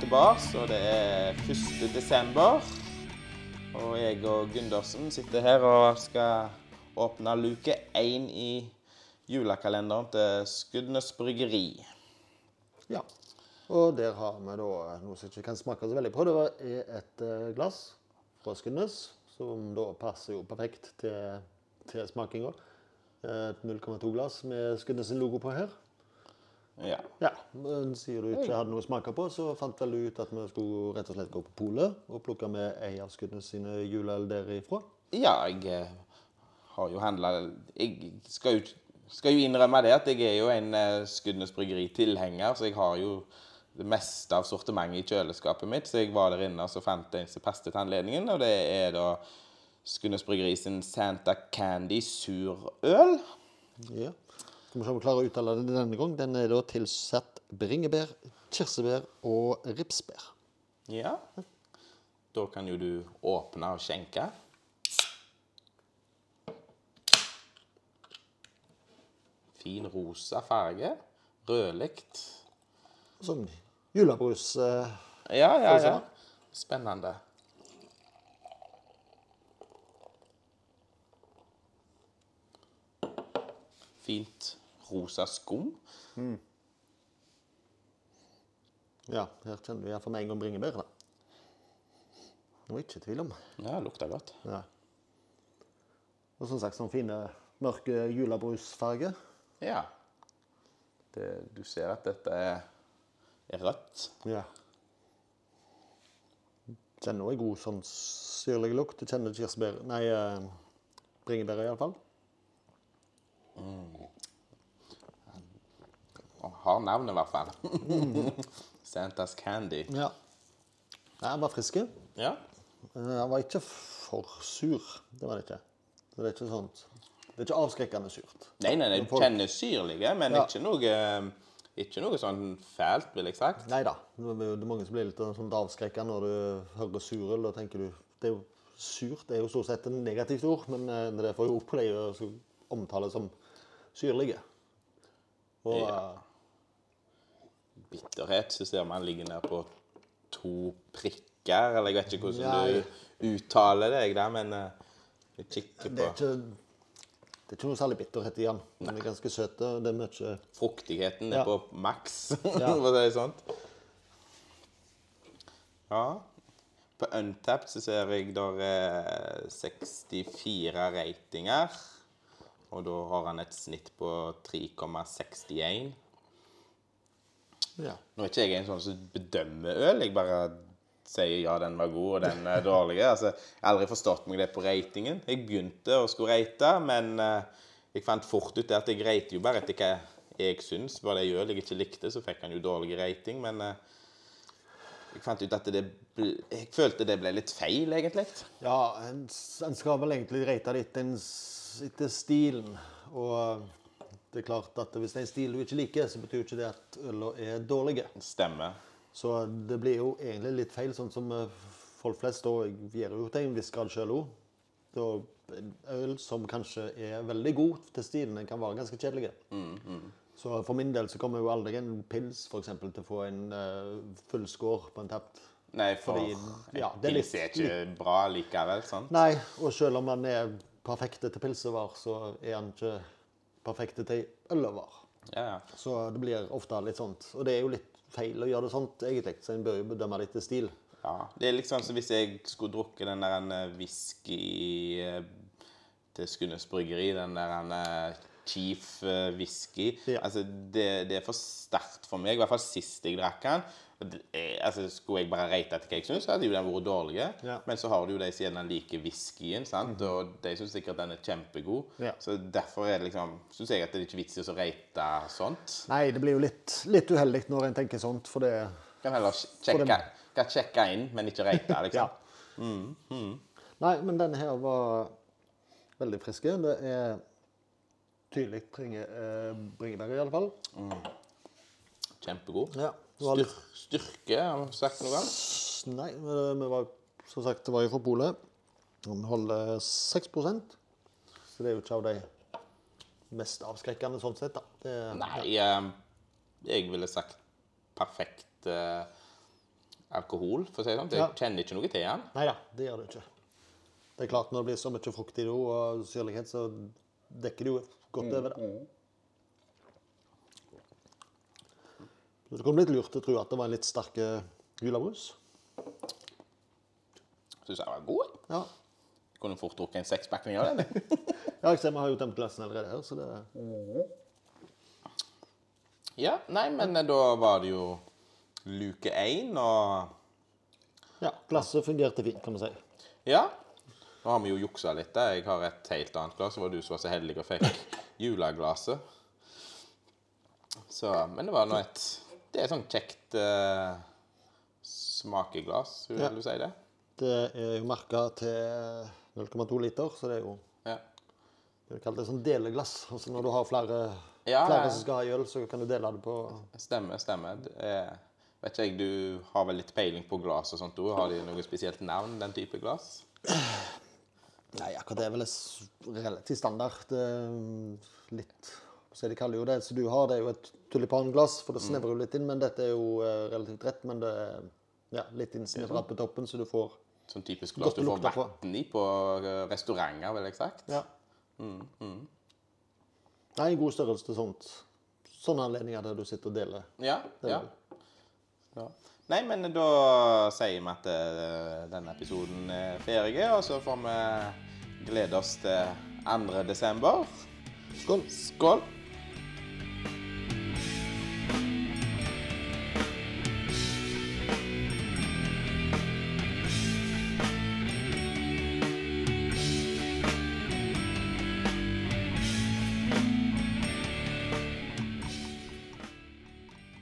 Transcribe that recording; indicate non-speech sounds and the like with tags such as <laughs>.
tilbake, og det er 1. desember. Og jeg og Gundersen sitter her og skal åpne luke én i julekalenderen til Skudenes bryggeri. Ja. Og der har vi da noe som ikke kan smake så veldig på. Det er et eh, glass fra Skudenes, som da passer jo perfekt til, til smakinga. Et 0,2 glass med Skudenes logo på her. Ja. Ja, men Siden du ikke hadde noe å smake på, så fant vel du ut at vi skulle rett og slett gå på polet og plukke med ei av skuddene sine juleøl derifra. Ja, jeg eh, har jo handla Jeg skal jo, skal jo innrømme det at jeg er jo en uh, Skudenes bryggeri-tilhenger, så jeg har jo det meste av sortimentet i kjøleskapet mitt. Så jeg var der inne og så fant en som passet til anledningen, og det er da Skudenes bryggeri sin Santa Candy surøl. Ja. Skal vi se om vi klarer å uttale den denne gang. Den er da tilsatt bringebær, kirsebær og ripsbær. Ja. Da kan jo du åpne og skjenke. Fin rosa farge. Rødlikt. Sånn julebrus. Eh, Ja, ja, ja. Spennende. Fint rosa skum. ja, her kjenner vi iallfall med en gang bringebær. da. Det var ikke tvil om. Ja, lukter godt. Ja. Og som sagt, sånn fine, mørke julebrusfarger. Ja. Det, du ser at dette er, er rødt. Ja. Kjenner en god sånn syrlig lukt. Du kjenner kirsebær Nei, eh, bringebær iallfall. Har navnet, i hvert fall. <laughs> Santas Candy. Ja. Den var friske. Ja. Han Den var ikke for sur. Det var det ikke. Så det er ikke sånt Det er ikke avskrekkende surt. Nei, nei, nei, folk- kjenner syrlige, men Ja. ikke noe ikke noe sånn fælt, vil jeg sagt. Nei da. Det er mange som blir litt sånn avskrekka når du hører surøl. Da tenker du det er jo Surt det er jo stort sett et negativt ord, men eh, det får jo opp på deg å omtale som syrlige. Og Ja. Bitterhet så ser man ligger ned på to prikker, eller jeg vet ikke hvordan Nei. du uttaler deg der, men eh, jeg kikker det er på ikke det er ikke noe særlig bitterhet i den. Den er ganske søt. Det er mye Fruktigheten Ja. er på maks, <laughs> Ja. for å si det sånn. Ja. På Untapped så ser jeg der er 64 ratinger. Og da har han et snitt på 3,61. Ja. Nå er ikke jeg en sånn som bedømmer øl. Jeg bare sier ja, den var god, og den er dårlig. Altså, jeg har aldri forstått meg det på ratingen. Jeg begynte å skulle rate, men eh, jeg fant fort ut det at jeg rater jo bare etter hva jeg syns. Var det øl jeg ikke likte, så fikk han jo dårlig rating, men eh, jeg fant ut at det ble, Jeg følte det ble litt feil, egentlig. Ja, en, en skal vel egentlig rate litt etter, stilen. Og det er klart at hvis det er en stil du ikke liker, så betyr ikke det at øla er dårlige. Stemmer. Så det blir jo egentlig litt feil, sånn som eh, folk flest da gjør jo til en viss grad sjøl òg. Øl som kanskje er veldig god til stilen, kan være ganske kjedelig. Så for min del så kommer jo aldri en pils for eksempel, til å få en uh, full score på en tapt. Nei, for Fordi, ja, det er pils er ikke bra likevel, sant? Nei, og selv om den er perfekt til pilsevar, så er den ikke perfekt til ølover. Ja, ja. Så det blir ofte litt sånt. Og det er jo litt feil å gjøre det sånt, egentlig. Så en bør jo bedømme litt til stil. Ja, det er liksom som hvis jeg skulle drukket den der en, eh, whisky eh, til Skundes bryggeri, den der eh, Chief eh, whisky. Ja. Altså, det, det er for sterkt for meg, i hvert fall sist jeg drakk den. Er- Altså, skulle jeg bare rate etter hva jeg syns, hadde jo den vært dårlig. Ja. Men så har du jo de som gjerne liker whiskyen, sant? og de syns sikkert den er kjempegod. Ja. Så derfor er det liksom, syns jeg at det er ikke vits i å rate sånt. Nei, det blir jo litt, litt uheldig når en tenker sånt, for det Kan heller sjekke, kan sjekke inn, men ikke rate, <laughs> liksom. Ja. Nei, men denne her var veldig friske. Det er tydelig bringe, eh, bringebær, i alle fall. Kjempegod. Ja, Styr, styrke, har vi sagt noe om? nei, men vi var, som sagt, det var jo fra Polet. Vi holder 6% så det er jo ikke av de mest avskrekkende sånn sett, da. Det, Nei, eh, jeg ville sagt perfekt eh, alkohol, for å si det sånn. Jeg Ja. kjenner ikke noe til den. Nei da, det gjør det ikke. Det er klart, når det blir så mye frukt i det og syrlighet, så dekker jo godt over det. Så det kom litt lurt å tro at det var en litt sterk eh, julebrus. Syns jeg var god. Ja. Kunne fort drukket en sekspakning av den. ja, jeg ser vi har jo tømt glassene allerede her, så det Ja, nei, men eh, da var det jo luke én, og Ja, glasset fungerte fint, kan vi si. Ja. Nå har vi jo juksa litt. der. Jeg har et helt annet glass. Det var du som var så heldig og fikk <laughs> juleglasset. Så, men det var nå et Det er et sånn kjekt uh, smakeglass, vil Ja. du si det? Det er jo merka til 0,2 liter, så det er jo Ja. det et sånn deleglass. Altså når du har flere, Ja, flere som skal ha i øl, så kan du dele det på Stemmer, stemmer. Er, vet ikke jeg, Du har vel litt peiling på glass og sånt? òg? har de noe spesielt navn, den type glass? <clears throat> Nei, akkurat det er vel relativt standard. Mm, litt så De kaller jo det Så du har, det er jo et tulipanglass, for det snevrer jo litt inn. Men dette er jo eh, relativt rett, men det er ja, litt innsnevra på toppen, så du får Sånn typisk glass du får vann i på eh, restauranter, vil jeg sagt. Ja. Nei, god størrelse til sånt. Sånne anledninger der du sitter og deler. Ja, ja. ja. Nei, men da sier vi at eh, denne episoden er ferdig, og så får vi glede oss til 2. desember. Skål! Skål!